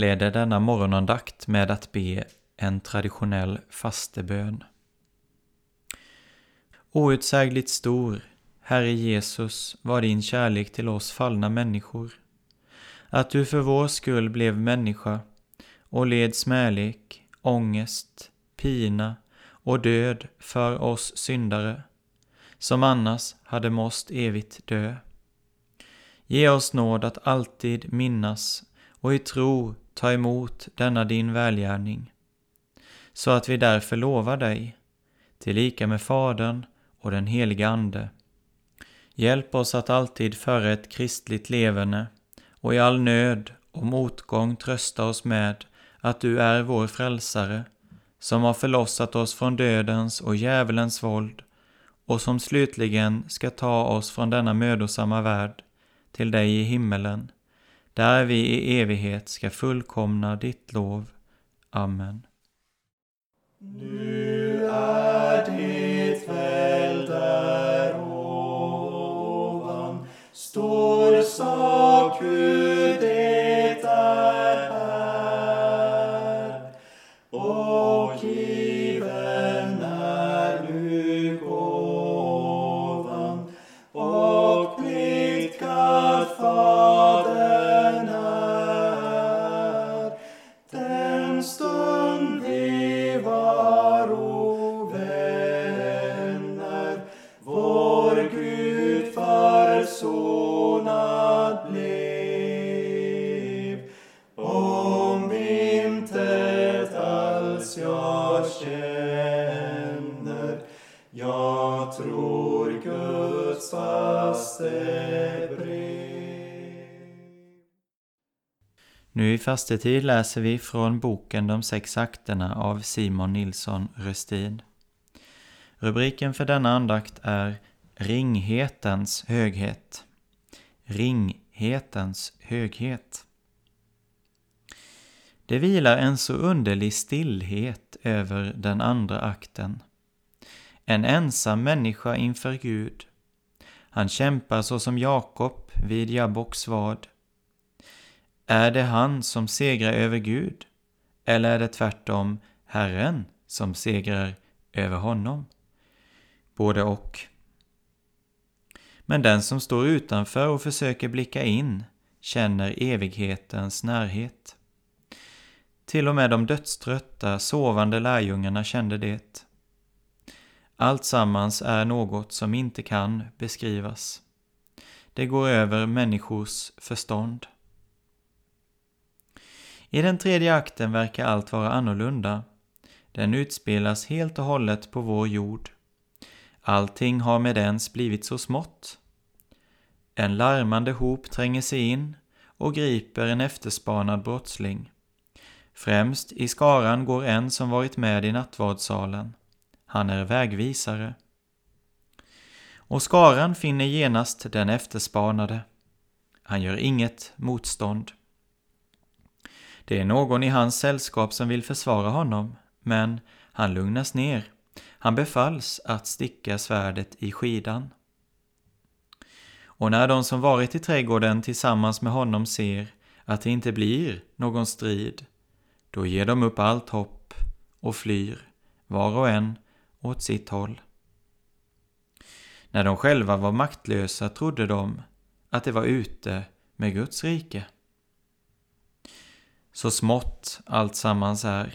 Inleder denna morgonandakt med att be en traditionell fastebön. Outsägligt stor, Herre Jesus, var din kärlek till oss fallna människor. Att du för vår skull blev människa och led smälek, ångest, pina och död för oss syndare, som annars hade måst evigt dö. Ge oss nåd att alltid minnas och i tro ta emot denna din välgärning, så att vi därför lovar dig, tillika med Fadern och den helige Ande. Hjälp oss att alltid föra ett kristligt leverne och i all nöd och motgång trösta oss med att du är vår frälsare, som har förlossat oss från dödens och djävulens våld och som slutligen ska ta oss från denna mödosamma värld till dig i himmelen där vi i evighet ska fullkomna ditt lov. Amen. Nu är ditt väl där ovan står sakut fastetid läser vi från boken De sex akterna av Simon Nilsson Röstin. Rubriken för denna andakt är Ringhetens höghet. Ringhetens höghet. Det vilar en så underlig stillhet över den andra akten. En ensam människa inför Gud. Han kämpar så som Jakob vid Jabboks vad. Är det han som segrar över Gud? Eller är det tvärtom Herren som segrar över honom? Både och. Men den som står utanför och försöker blicka in känner evighetens närhet. Till och med de dödströtta, sovande lärjungarna kände det. Alltsammans är något som inte kan beskrivas. Det går över människors förstånd. I den tredje akten verkar allt vara annorlunda. Den utspelas helt och hållet på vår jord. Allting har med ens blivit så smått. En larmande hop tränger sig in och griper en efterspanad brottsling. Främst i skaran går en som varit med i nattvardssalen. Han är vägvisare. Och skaran finner genast den efterspanade. Han gör inget motstånd. Det är någon i hans sällskap som vill försvara honom, men han lugnas ner. Han befalls att sticka svärdet i skidan. Och när de som varit i trädgården tillsammans med honom ser att det inte blir någon strid, då ger de upp allt hopp och flyr, var och en åt sitt håll. När de själva var maktlösa trodde de att det var ute med Guds rike. Så smått allt sammans är.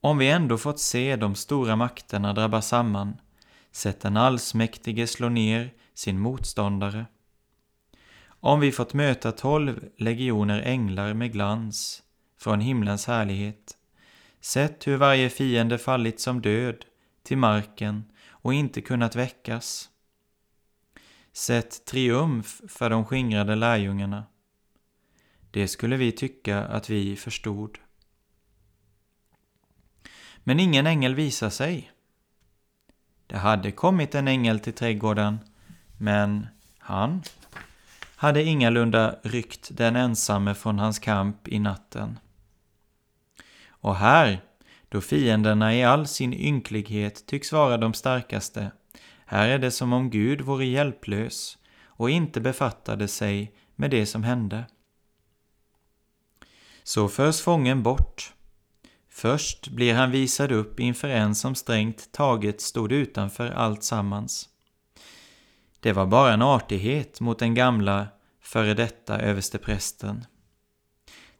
Om vi ändå fått se de stora makterna drabba samman, sett den allsmäktige slå ner sin motståndare. Om vi fått möta tolv legioner änglar med glans från himlens härlighet, sett hur varje fiende fallit som död till marken och inte kunnat väckas. Sett triumf för de skingrade lärjungarna. Det skulle vi tycka att vi förstod. Men ingen ängel visar sig. Det hade kommit en ängel till trädgården, men han hade ingalunda ryckt den ensamme från hans kamp i natten. Och här, då fienderna i all sin ynklighet tycks vara de starkaste, här är det som om Gud vore hjälplös och inte befattade sig med det som hände. Så förs fången bort. Först blir han visad upp inför en som strängt taget stod utanför allt sammans. Det var bara en artighet mot den gamla före detta översteprästen.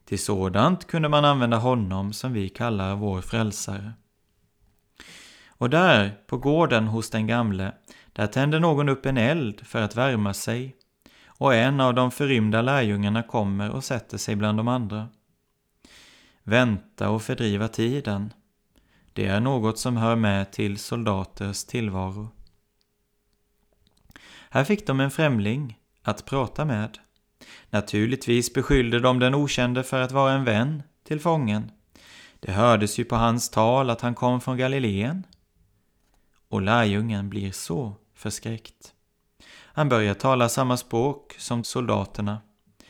Till sådant kunde man använda honom som vi kallar vår frälsare. Och där, på gården hos den gamle, där tände någon upp en eld för att värma sig, och en av de förrymda lärjungarna kommer och sätter sig bland de andra. Vänta och fördriva tiden, det är något som hör med till soldaters tillvaro. Här fick de en främling att prata med. Naturligtvis beskyllde de den okände för att vara en vän till fången. Det hördes ju på hans tal att han kom från Galileen. Och lärjungen blir så förskräckt. Han börjar tala samma språk som soldaterna.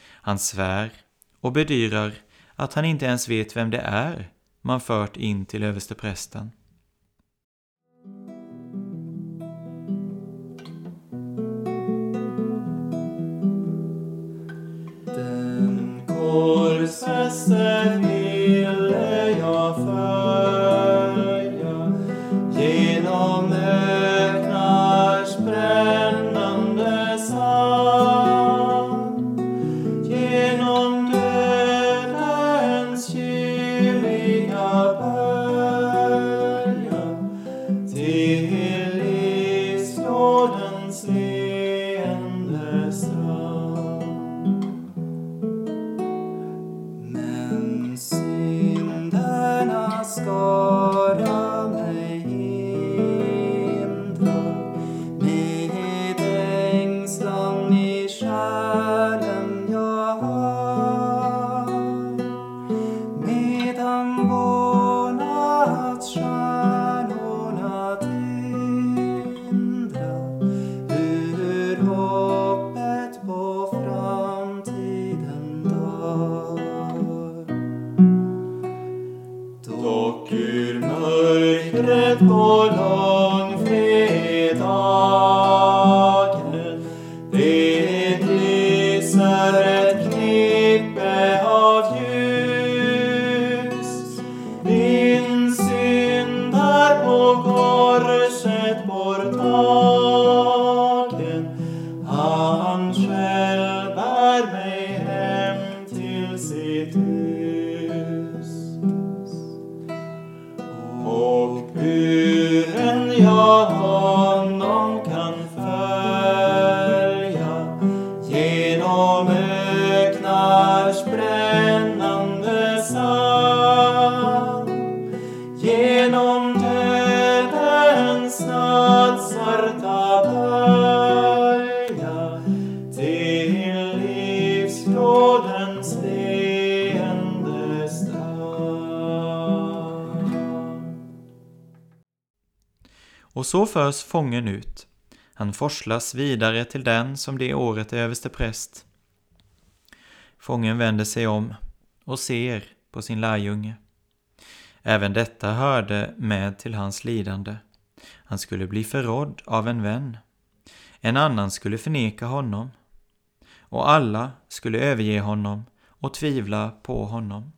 Han svär och bedyrar att han inte ens vet vem det är man fört in till översteprästen. korsfäste Och så förs fången ut. Han forslas vidare till den som det året är överste präst. Fången vänder sig om och ser på sin lärjunge. Även detta hörde med till hans lidande. Han skulle bli förrådd av en vän. En annan skulle förneka honom. Och alla skulle överge honom och tvivla på honom.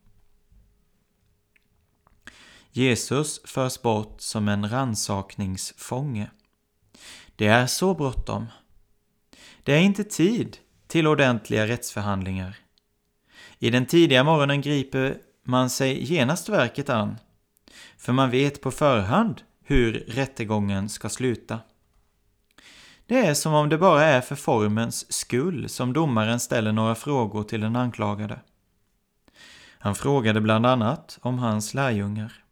Jesus förs bort som en ransakningsfånge. Det är så bråttom. Det är inte tid till ordentliga rättsförhandlingar. I den tidiga morgonen griper man sig genast verket an, för man vet på förhand hur rättegången ska sluta. Det är som om det bara är för formens skull som domaren ställer några frågor till den anklagade. Han frågade bland annat om hans lärjungar.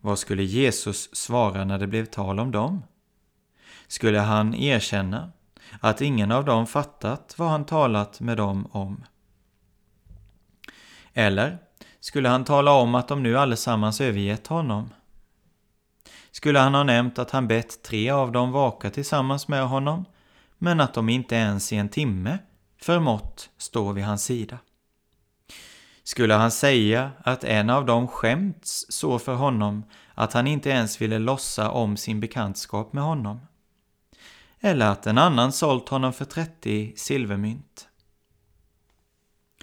Vad skulle Jesus svara när det blev tal om dem? Skulle han erkänna att ingen av dem fattat vad han talat med dem om? Eller skulle han tala om att de nu allesammans övergett honom? Skulle han ha nämnt att han bett tre av dem vaka tillsammans med honom, men att de inte ens i en timme förmått stå vid hans sida? Skulle han säga att en av dem skämts så för honom att han inte ens ville lossa om sin bekantskap med honom? Eller att en annan sålt honom för 30 silvermynt?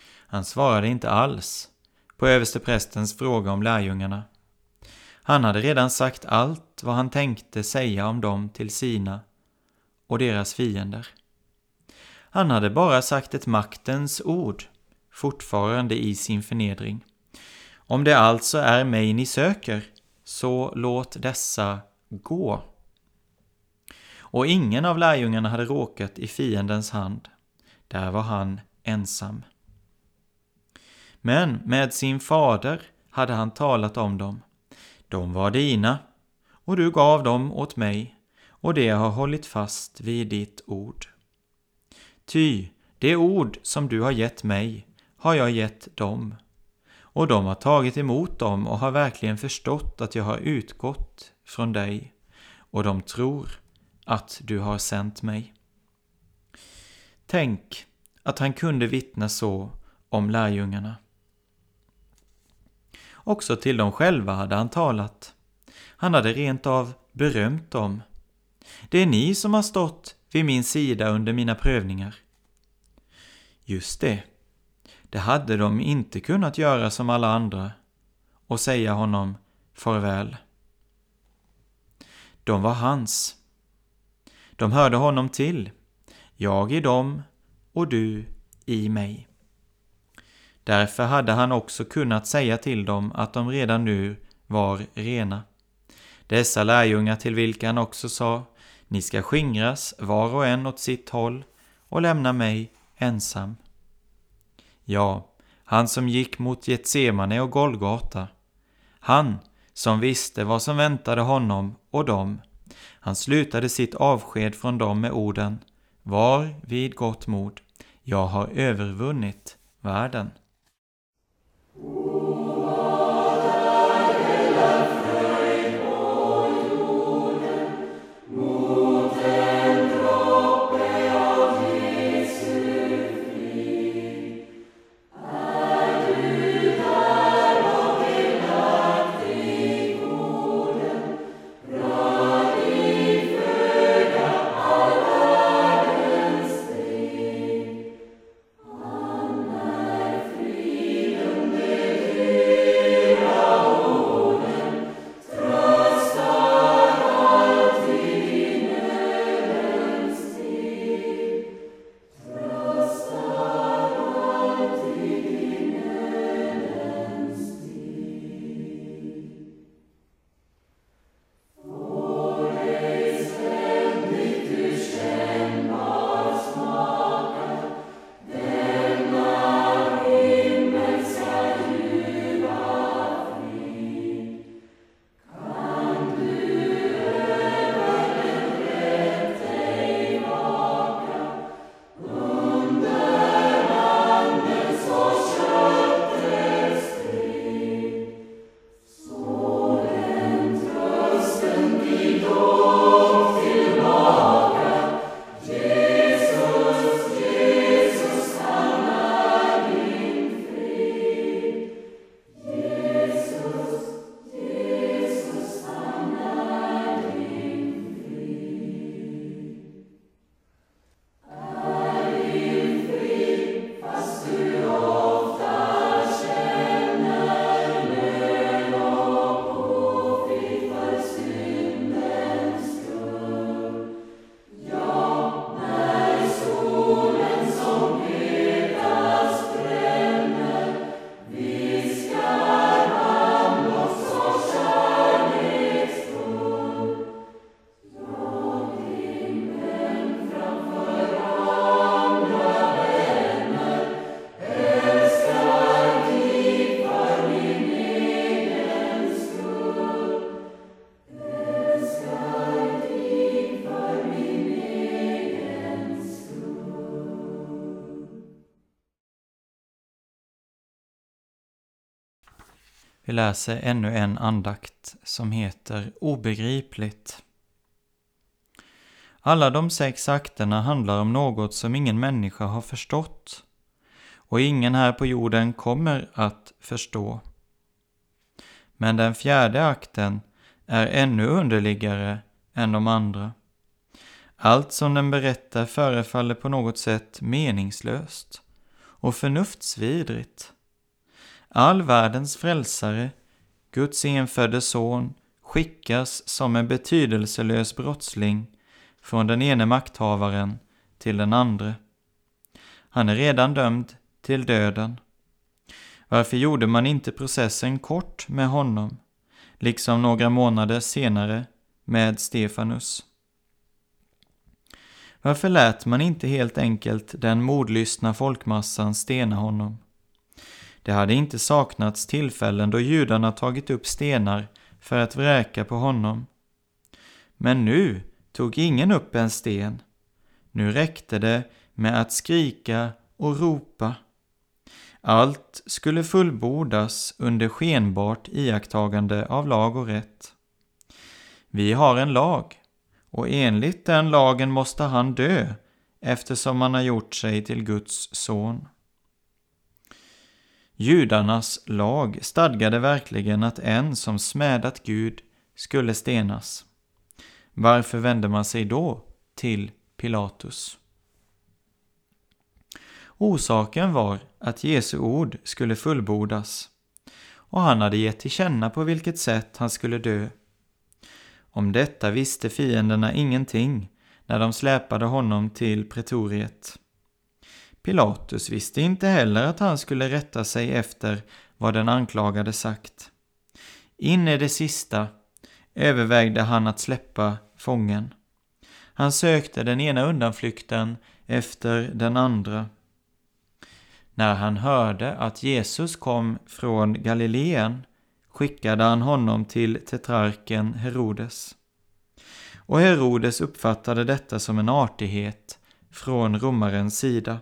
Han svarade inte alls på översteprästens fråga om lärjungarna. Han hade redan sagt allt vad han tänkte säga om dem till sina och deras fiender. Han hade bara sagt ett maktens ord, fortfarande i sin förnedring. Om det alltså är mig ni söker, så låt dessa gå. Och ingen av lärjungarna hade råkat i fiendens hand. Där var han ensam. Men med sin fader hade han talat om dem. De var dina, och du gav dem åt mig, och det har hållit fast vid ditt ord. Ty det ord som du har gett mig har jag gett dem, och de har tagit emot dem och har verkligen förstått att jag har utgått från dig, och de tror att du har sänt mig. Tänk att han kunde vittna så om lärjungarna. Också till dem själva hade han talat. Han hade rent av berömt dem. Det är ni som har stått vid min sida under mina prövningar. Just det. Det hade de inte kunnat göra som alla andra och säga honom farväl. De var hans. De hörde honom till, jag i dem och du i mig. Därför hade han också kunnat säga till dem att de redan nu var rena. Dessa lärjungar till vilka han också sa, ni ska skingras var och en åt sitt håll och lämna mig ensam. Ja, han som gick mot Getsemane och Golgata, han som visste vad som väntade honom och dem, han slutade sitt avsked från dem med orden Var vid gott mod, jag har övervunnit världen. Läser ännu en andakt som heter Obegripligt. Alla de sex akterna handlar om något som ingen människa har förstått och ingen här på jorden kommer att förstå. Men den fjärde akten är ännu underligare än de andra. Allt som den berättar förefaller på något sätt meningslöst och förnuftsvidrigt. All världens frälsare, Guds enfödde son, skickas som en betydelselös brottsling från den ene makthavaren till den andre. Han är redan dömd till döden. Varför gjorde man inte processen kort med honom, liksom några månader senare med Stefanus? Varför lät man inte helt enkelt den mordlystna folkmassan stena honom? Det hade inte saknats tillfällen då judarna tagit upp stenar för att vräka på honom. Men nu tog ingen upp en sten. Nu räckte det med att skrika och ropa. Allt skulle fullbordas under skenbart iakttagande av lag och rätt. Vi har en lag, och enligt den lagen måste han dö eftersom han har gjort sig till Guds son. Judarnas lag stadgade verkligen att en som smädat Gud skulle stenas. Varför vände man sig då till Pilatus? Orsaken var att Jesu ord skulle fullbordas och han hade gett till känna på vilket sätt han skulle dö. Om detta visste fienderna ingenting när de släpade honom till pretoriet. Pilatus visste inte heller att han skulle rätta sig efter vad den anklagade sagt. In i det sista övervägde han att släppa fången. Han sökte den ena undanflykten efter den andra. När han hörde att Jesus kom från Galileen skickade han honom till tetrarken Herodes. Och Herodes uppfattade detta som en artighet från romarens sida.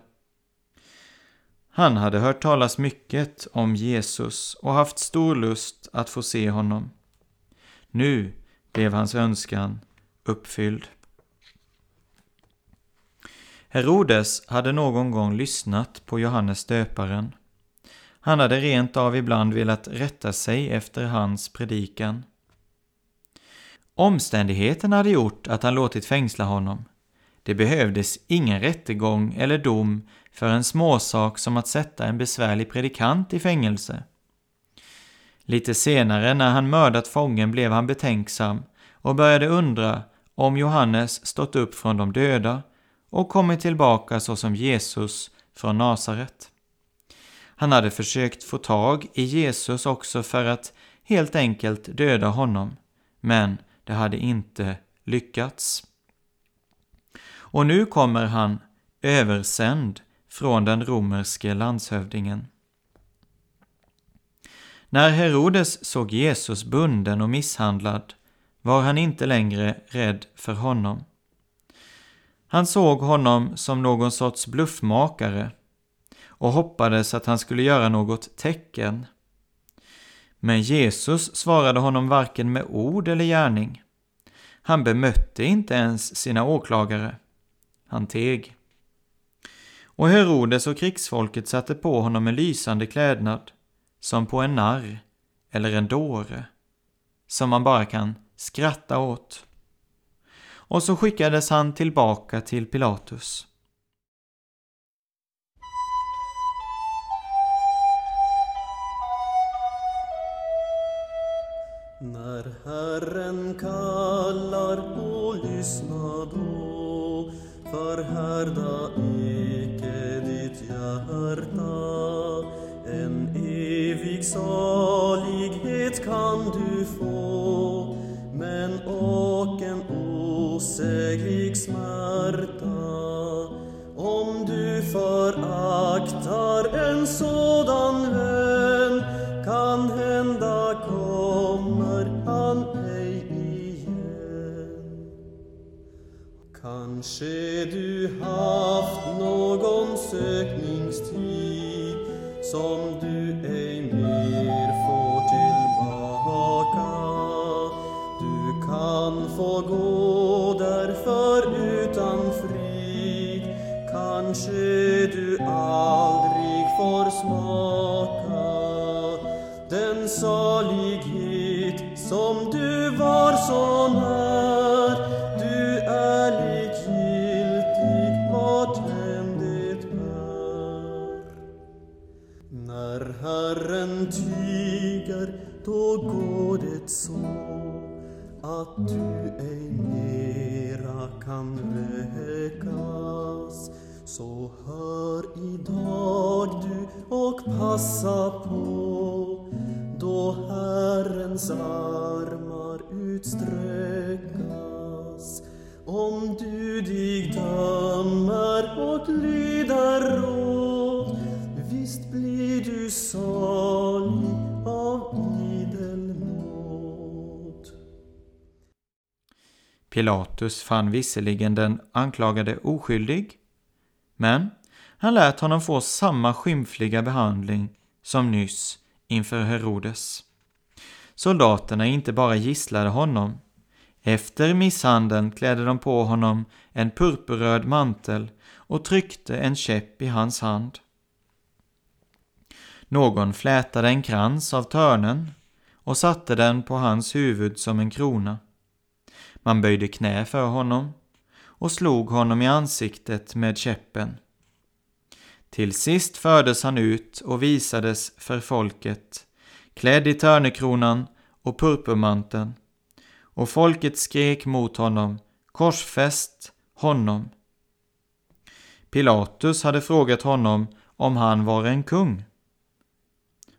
Han hade hört talas mycket om Jesus och haft stor lust att få se honom. Nu blev hans önskan uppfylld. Herodes hade någon gång lyssnat på Johannes döparen. Han hade rent av ibland velat rätta sig efter hans predikan. Omständigheterna hade gjort att han låtit fängsla honom. Det behövdes ingen rättegång eller dom för en småsak som att sätta en besvärlig predikant i fängelse. Lite senare när han mördat fången blev han betänksam och började undra om Johannes stått upp från de döda och kommit tillbaka såsom Jesus från Nasaret. Han hade försökt få tag i Jesus också för att helt enkelt döda honom, men det hade inte lyckats. Och nu kommer han översänd från den romerske landshövdingen. När Herodes såg Jesus bunden och misshandlad var han inte längre rädd för honom. Han såg honom som någon sorts bluffmakare och hoppades att han skulle göra något tecken. Men Jesus svarade honom varken med ord eller gärning. Han bemötte inte ens sina åklagare. Han teg. Och Herodes och krigsfolket satte på honom en lysande klädnad, som på en narr eller en dåre, som man bara kan skratta åt. Och så skickades han tillbaka till Pilatus. När Herren kallar och lyssna då förhärda salighet kan du få men och en osäglig smärta. Om du föraktar en sådan vän kan hända kommer han ej igen. Kanske du haft någon sökningstid som du få gå därför utan frid. Kanske du aldrig får smaka den salighet som du var så nära Herrens armar utsträckas om du dig dömer och lyder råd visst blir du salig av idel nåd. Pilatus fann visserligen den anklagade oskyldig, men han lät honom få samma skymfliga behandling som nyss inför Herodes. Soldaterna inte bara gisslade honom. Efter misshandeln klädde de på honom en purpurröd mantel och tryckte en käpp i hans hand. Någon flätade en krans av törnen och satte den på hans huvud som en krona. Man böjde knä för honom och slog honom i ansiktet med käppen. Till sist fördes han ut och visades för folket, klädd i törnekronan och purpurmanteln, och folket skrek mot honom, korsfäst honom. Pilatus hade frågat honom om han var en kung.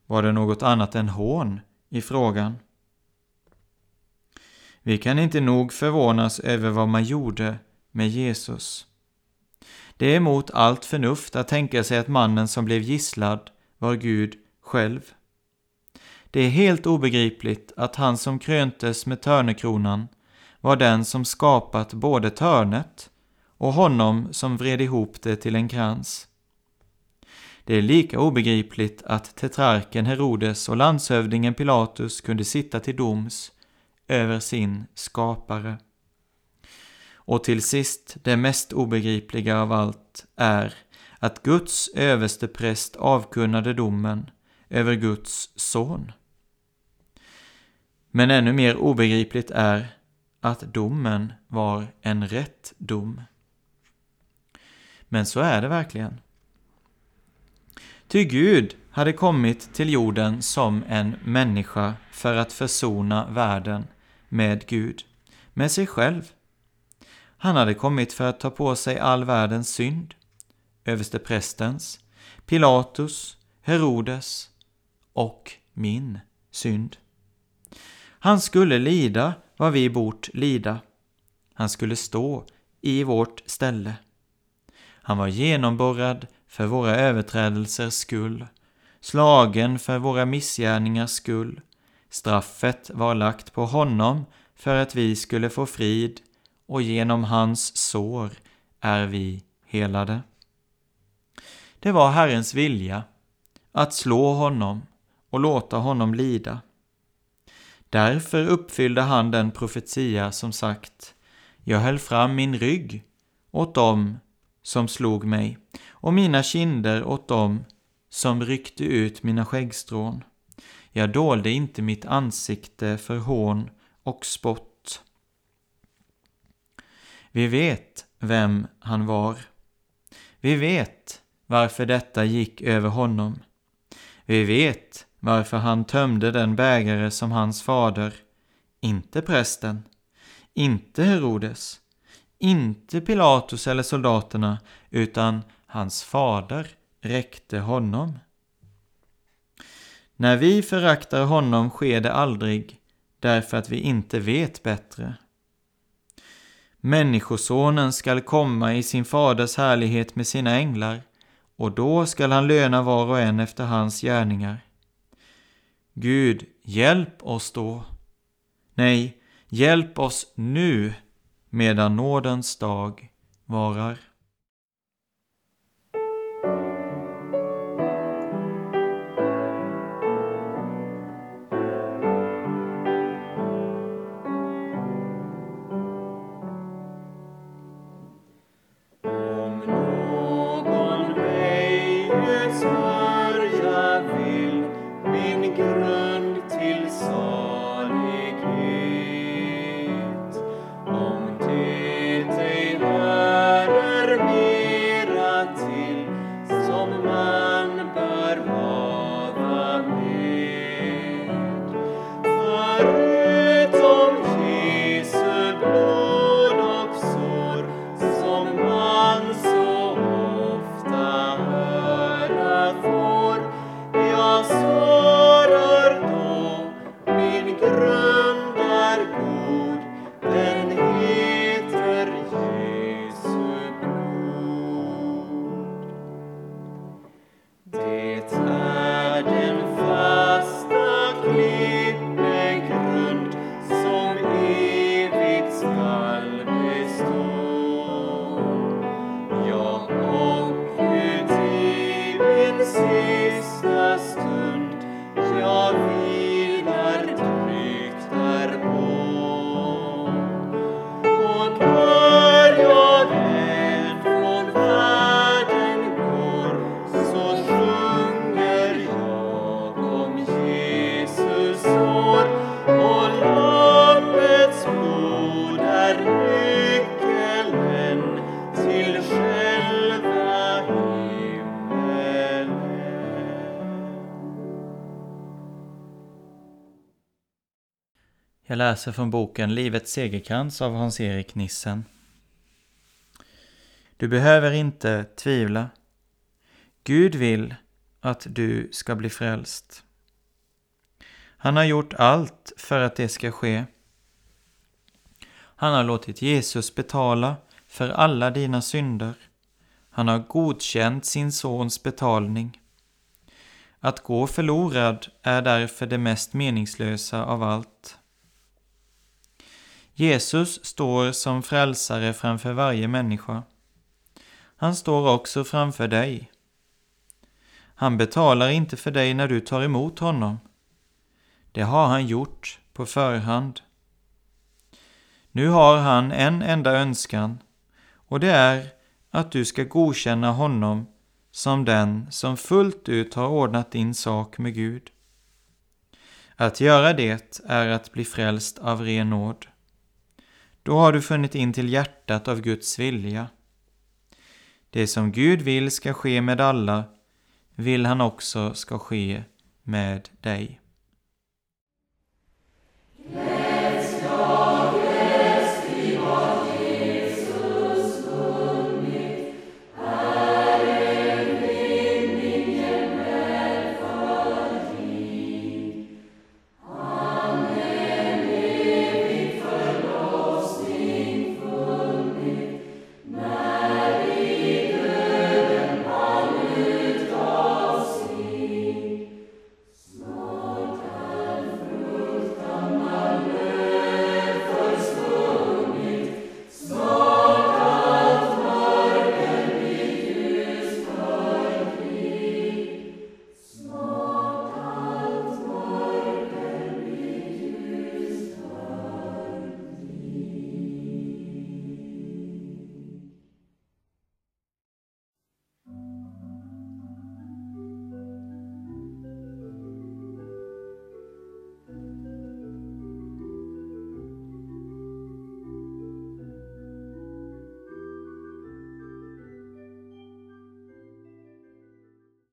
Var det något annat än hån i frågan? Vi kan inte nog förvånas över vad man gjorde med Jesus. Det är emot allt förnuft att tänka sig att mannen som blev gisslad var Gud själv. Det är helt obegripligt att han som kröntes med törnekronan var den som skapat både törnet och honom som vred ihop det till en krans. Det är lika obegripligt att tetrarken Herodes och landshövdingen Pilatus kunde sitta till doms över sin skapare. Och till sist, det mest obegripliga av allt är att Guds överstepräst avkunnade domen över Guds son. Men ännu mer obegripligt är att domen var en rätt dom. Men så är det verkligen. Ty Gud hade kommit till jorden som en människa för att försona världen med Gud, med sig själv. Han hade kommit för att ta på sig all världens synd, översteprästens, Pilatus, Herodes och min synd. Han skulle lida vad vi bort lida. Han skulle stå i vårt ställe. Han var genomborrad för våra överträdelsers skull, slagen för våra missgärningars skull. Straffet var lagt på honom för att vi skulle få frid och genom hans sår är vi helade. Det var Herrens vilja att slå honom och låta honom lida. Därför uppfyllde han den profetia som sagt, jag höll fram min rygg åt dem som slog mig och mina kinder åt dem som ryckte ut mina skäggstrån. Jag dolde inte mitt ansikte för hån och spott. Vi vet vem han var. Vi vet varför detta gick över honom. Vi vet varför han tömde den bägare som hans fader, inte prästen, inte Herodes, inte Pilatus eller soldaterna, utan hans fader räckte honom. När vi föraktar honom sker det aldrig därför att vi inte vet bättre. Människosonen skall komma i sin faders härlighet med sina änglar och då skall han löna var och en efter hans gärningar. Gud, hjälp oss då. Nej, hjälp oss nu medan nådens dag varar. Läser från boken Livets segerkrans av Hans-Erik Nissen. Du behöver inte tvivla. Gud vill att du ska bli frälst. Han har gjort allt för att det ska ske. Han har låtit Jesus betala för alla dina synder. Han har godkänt sin sons betalning. Att gå förlorad är därför det mest meningslösa av allt. Jesus står som frälsare framför varje människa. Han står också framför dig. Han betalar inte för dig när du tar emot honom. Det har han gjort på förhand. Nu har han en enda önskan och det är att du ska godkänna honom som den som fullt ut har ordnat din sak med Gud. Att göra det är att bli frälst av ren nåd. Då har du funnit in till hjärtat av Guds vilja. Det som Gud vill ska ske med alla vill han också ska ske med dig.